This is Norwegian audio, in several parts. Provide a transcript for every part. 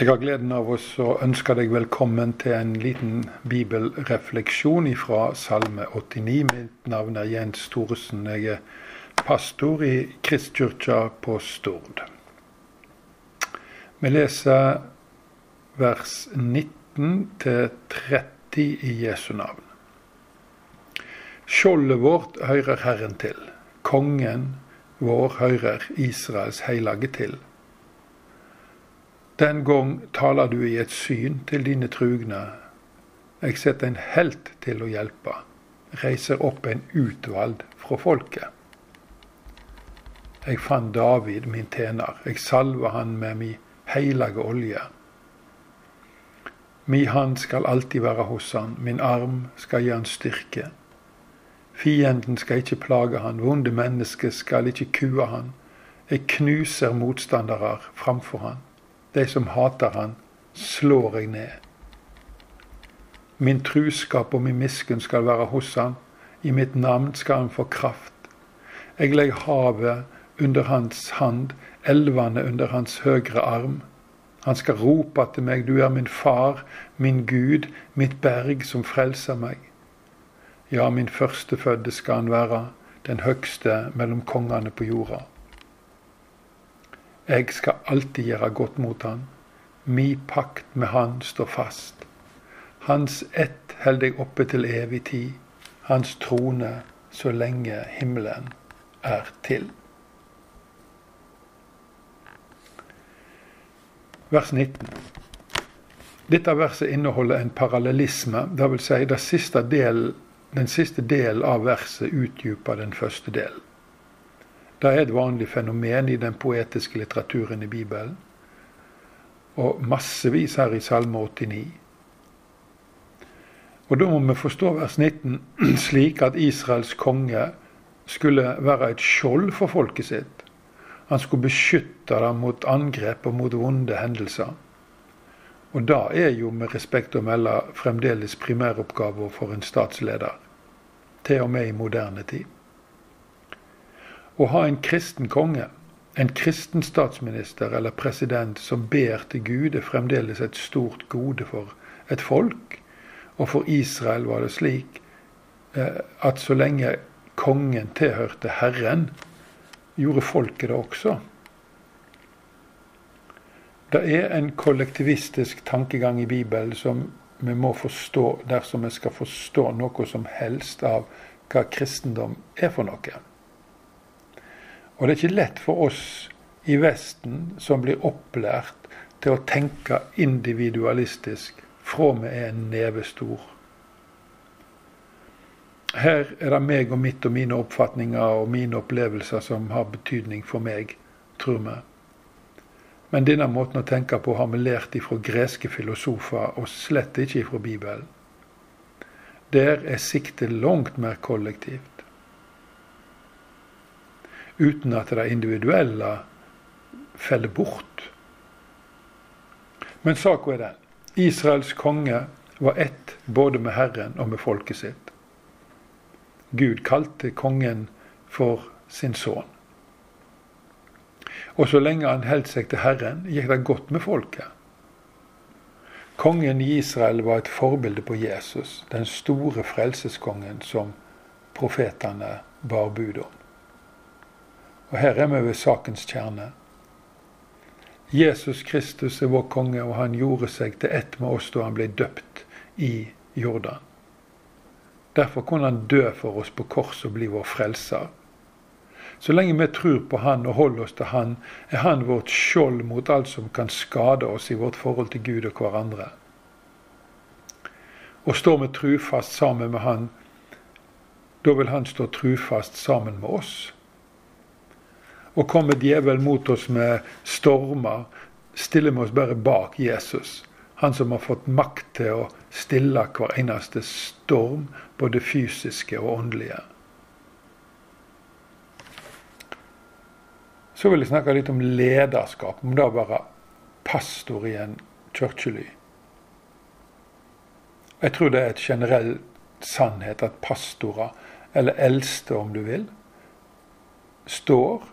Jeg har gleden av å ønske deg velkommen til en liten bibelrefleksjon fra Salme 89. Mitt navn er Jens Thoresen. Jeg er pastor i Kristkirka på Stord. Vi leser vers 19 til 30 i Jesu navn. Skjoldet vårt hører Herren til. Kongen vår hører Israels hellige til. Den gang taler du i et syn til dine trugne. Jeg setter en helt til å hjelpe, reiser opp en utvalgt fra folket. Jeg fant David, min tjener, jeg salva han med mi heilage olje. Mi hand skal alltid være hos han, min arm skal gi han styrke. Fienden skal ikke plage han, vonde mennesker skal ikke kue han. Jeg knuser motstandere framfor han. De som hater han, slår jeg ned. Min truskap og min miskunn skal være hos han. I mitt navn skal han få kraft. Jeg legger havet under hans hand, elvene under hans høyre arm. Han skal rope til meg, du er min far, min Gud, mitt berg som frelser meg. Ja, min førstefødde skal han være, den høgste mellom kongene på jorda. Jeg skal alltid gjøre godt mot han. Mi pakt med han står fast. Hans ett holder jeg oppe til evig tid. Hans trone så lenge himmelen er til. Vers 19. Dette verset inneholder en parallellisme, dvs. Si den siste delen av verset utdyper den første delen. Det er et vanlig fenomen i den poetiske litteraturen i Bibelen. Og massevis her i Salme 89. Og Da må vi forstå vers 19 slik at Israels konge skulle være et skjold for folket sitt. Han skulle beskytte dem mot angrep og mot vonde hendelser. Og da er jo med respekt å melde fremdeles primæroppgaver for en statsleder. Til og med i moderne tid. Å ha en kristen konge, en kristen statsminister eller president som ber til Gud, er fremdeles et stort gode for et folk. Og for Israel var det slik eh, at så lenge kongen tilhørte Herren, gjorde folket det også. Det er en kollektivistisk tankegang i Bibelen som vi må forstå dersom vi skal forstå noe som helst av hva kristendom er for noe. Og det er ikke lett for oss i Vesten som blir opplært til å tenke individualistisk fra vi er en neve stor. Her er det meg og mitt og mine oppfatninger og mine opplevelser som har betydning for meg, tror vi. Men denne måten å tenke på har vi lært ifra greske filosofer, og slett ikke ifra Bibelen. Der er siktet langt mer kollektivt uten at det individuelle faller bort. Men saka er den. Israels konge var ett både med Herren og med folket sitt. Gud kalte kongen for sin sønn. Og så lenge han holdt seg til Herren, gikk det godt med folket. Kongen i Israel var et forbilde på Jesus, den store frelseskongen som profetene bar bud om. Og her er vi ved sakens kjerne. Jesus Kristus er vår konge, og han gjorde seg til ett med oss da han ble døpt i Jordan. Derfor kunne han dø for oss på kors og bli vår frelser. Så lenge vi tror på Han og holder oss til Han, er Han vårt skjold mot alt som kan skade oss i vårt forhold til Gud og hverandre. Og står vi trufast sammen med Han, da vil Han stå trufast sammen med oss. Og kommer djevelen mot oss med stormer, stiller vi oss bare bak Jesus. Han som har fått makt til å stille hver eneste storm, både fysiske og åndelige. Så vil jeg snakke litt om lederskap, om det å være pastor i en kirkely. Jeg tror det er et generell sannhet at pastorer, eller eldste om du vil, står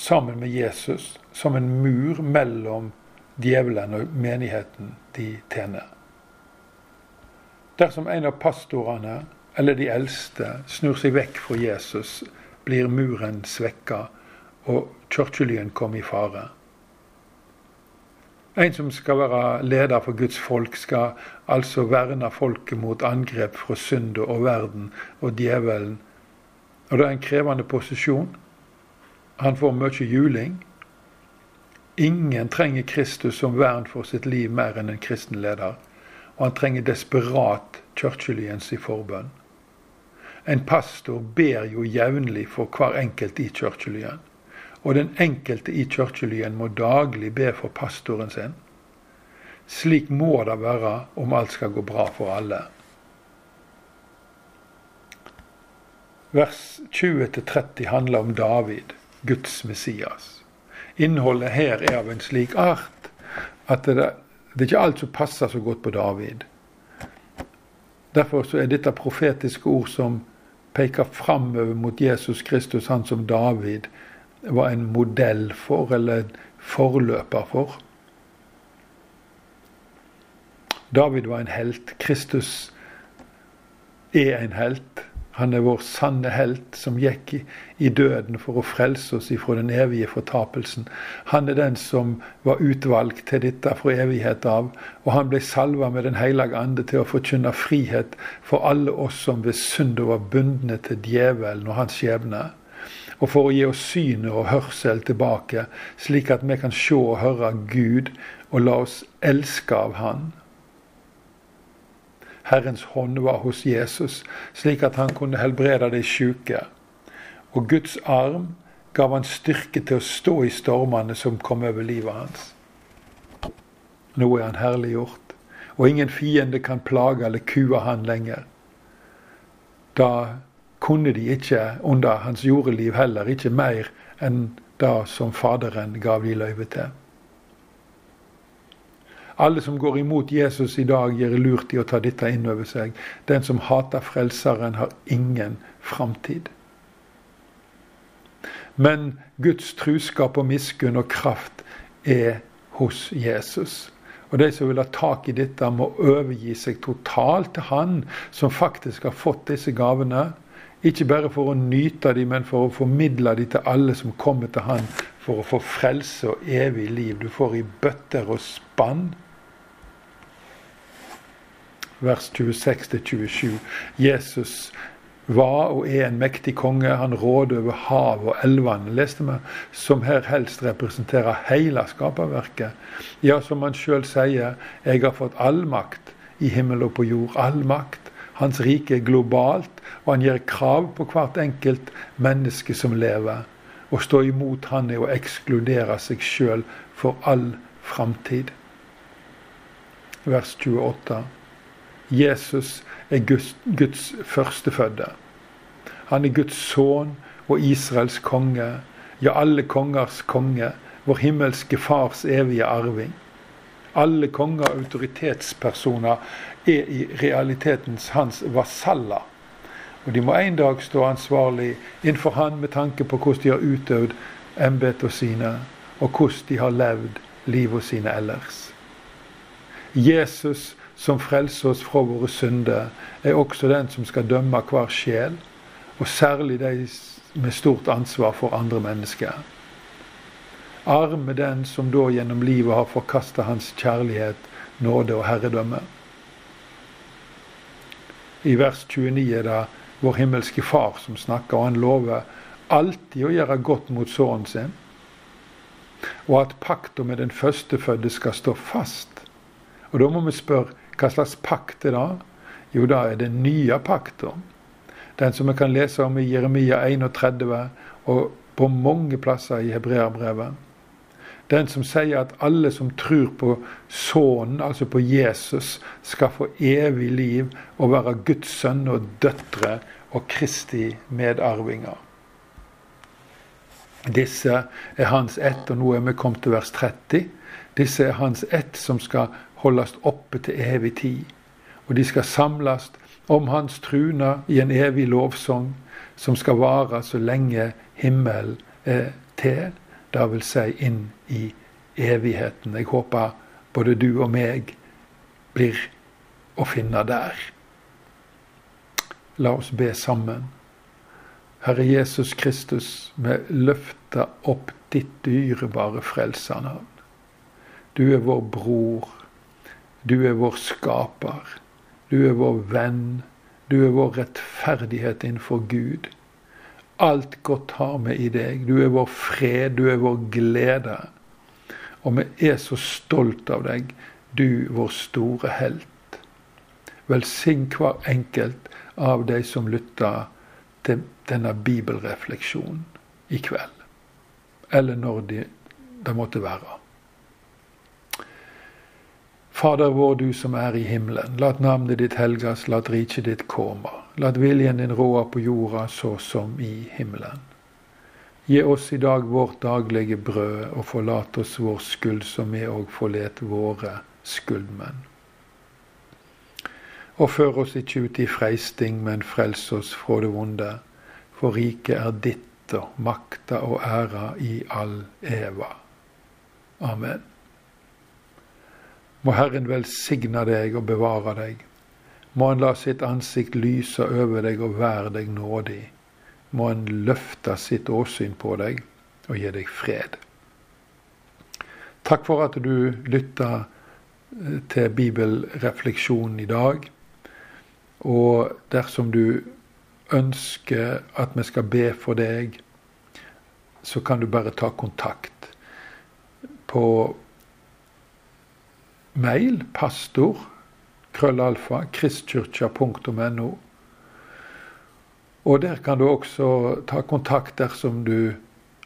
sammen med Jesus som en mur mellom djevelen og menigheten de tjener. Dersom en av pastorene eller de eldste snur seg vekk fra Jesus, blir muren svekka og kirkelyen kommer i fare. En som skal være leder for Guds folk, skal altså verne folket mot angrep fra synda og verden og djevelen. Og det er en krevende posisjon. Han får mye juling. Ingen trenger Kristus som vern for sitt liv mer enn en kristen leder. Og han trenger desperat kirkelyens i forbønn. En pastor ber jo jevnlig for hver enkelt i kirkelyen. Og den enkelte i kirkelyen må daglig be for pastoren sin. Slik må det være om alt skal gå bra for alle. Vers 20-30 handler om David, Guds Messias. Innholdet her er av en slik art at det, det er ikke alt som passer så godt på David. Derfor er dette profetiske ord som peker framover mot Jesus Kristus, han som David var en modell for, eller en forløper for. David var en helt. Kristus er en helt. Han er vår sanne helt som gikk i, døden for å frelse oss ifra den evige fortapelsen. Han er den som var utvalgt til dette fra evighet av. Og han ble salva med Den hellige ande til å forkynne frihet for alle oss som ved synd var bundne til djevelen og hans skjebne. Og for å gi oss synet og hørsel tilbake, slik at vi kan se og høre Gud og la oss elske av Han. Herrens hånd var hos Jesus, slik at han kunne helbrede de syke. Og Guds arm gav han styrke til å stå i stormene som kom over livet hans. Nå er han herliggjort, og ingen fiende kan plage eller kue han lenger. Da kunne de ikke under hans jordeliv heller ikke mer enn det som Faderen gav de løyve til. Alle som går imot Jesus i dag, gjør lurt i å ta dette inn over seg. Den som hater Frelseren, har ingen framtid. Men Guds truskap og miskunn og kraft er hos Jesus. Og de som vil ha tak i dette, må overgi seg totalt til Han som faktisk har fått disse gavene. Ikke bare for å nyte dem, men for å formidle dem til alle som kommer til Han for å få frelse og evig liv. Du får i bøtter og spann vers 26-27. Jesus var og er en mektig konge. Han råder over havet og elvene, leste vi, som her helst representerer hele skaperverket. Ja, som han sjøl sier, jeg har fått all makt i himmel og på jord. All makt. Hans rike er globalt, og han gjør krav på hvert enkelt menneske som lever. Å stå imot han er å ekskludere seg sjøl for all framtid. Vers 28. Jesus er Guds, Guds førstefødte. Han er Guds sønn og Israels konge, ja, alle kongers konge, vår himmelske Fars evige arving. Alle konger og autoritetspersoner er i realitetens hans vasaller. Og de må en dag stå ansvarlig innenfor han med tanke på hvordan de har utøvd embetene sine, og hvordan de har levd livet sine ellers. Jesus som frelser oss fra våre synder, er også den som skal dømme hver sjel, og særlig de med stort ansvar for andre mennesker. Arm er den som da gjennom livet har forkasta hans kjærlighet, nåde og herredømme. I vers 29 er det vår himmelske Far som snakker, og han lover alltid å gjøre godt mot sønnen sin, og at pakta med den førstefødte skal stå fast. Og da må vi spørre hva slags pakt er det? Jo, da er det nye pakter. Den som vi kan lese om i Jeremia 31 og på mange plasser i Hebreabrevet. Den som sier at alle som tror på Sønnen, altså på Jesus, skal få evig liv og være Guds sønn og døtre og Kristi medarvinger. Disse er hans ett, og nå er vi kommet til vers 30. Disse er hans ett som skal holdes oppe til evig tid. Og de skal samles om hans truna i en evig lovsang som skal vare så lenge himmelen er til, vil si inn i evigheten. Jeg håper både du og meg blir å finne der. La oss be sammen. Herre Jesus Kristus, vi løfter opp ditt dyrebare frelsernavn. Du er vår bror. Du er vår skaper. Du er vår venn. Du er vår rettferdighet innenfor Gud. Alt godt har vi i deg. Du er vår fred, du er vår glede. Og vi er så stolt av deg, du vår store helt. Velsign hver enkelt av de som lytter til denne bibelrefleksjonen i kveld. Eller når det de måtte være. Fader vår, du som er i himmelen. La navnet ditt helgas, la riket ditt komme. La viljen din råde på jorda så som i himmelen. Gi oss i dag vårt daglige brød, og forlat oss vår skyld, som vi òg forlet våre skyldmenn. Og før oss ikke ut i freisting, men frels oss fra det vonde. For riket er ditt og makta og æra i all eva. Amen. Må Herren velsigne deg og bevare deg. Må Han la sitt ansikt lyse over deg og være deg nådig. Må Han løfte sitt åsyn på deg og gi deg fred. Takk for at du lytta eh, til bibelrefleksjonen i dag. Og dersom du ønsker at vi skal be for deg, så kan du bare ta kontakt på mail pastor krøllalfa kristkyrkja.no. Og der kan du også ta kontakt dersom du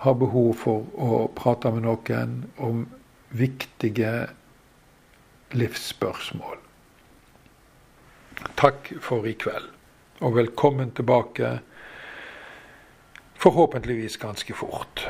har behov for å prate med noen om viktige livsspørsmål. Takk for i kveld, og velkommen tilbake forhåpentligvis ganske fort.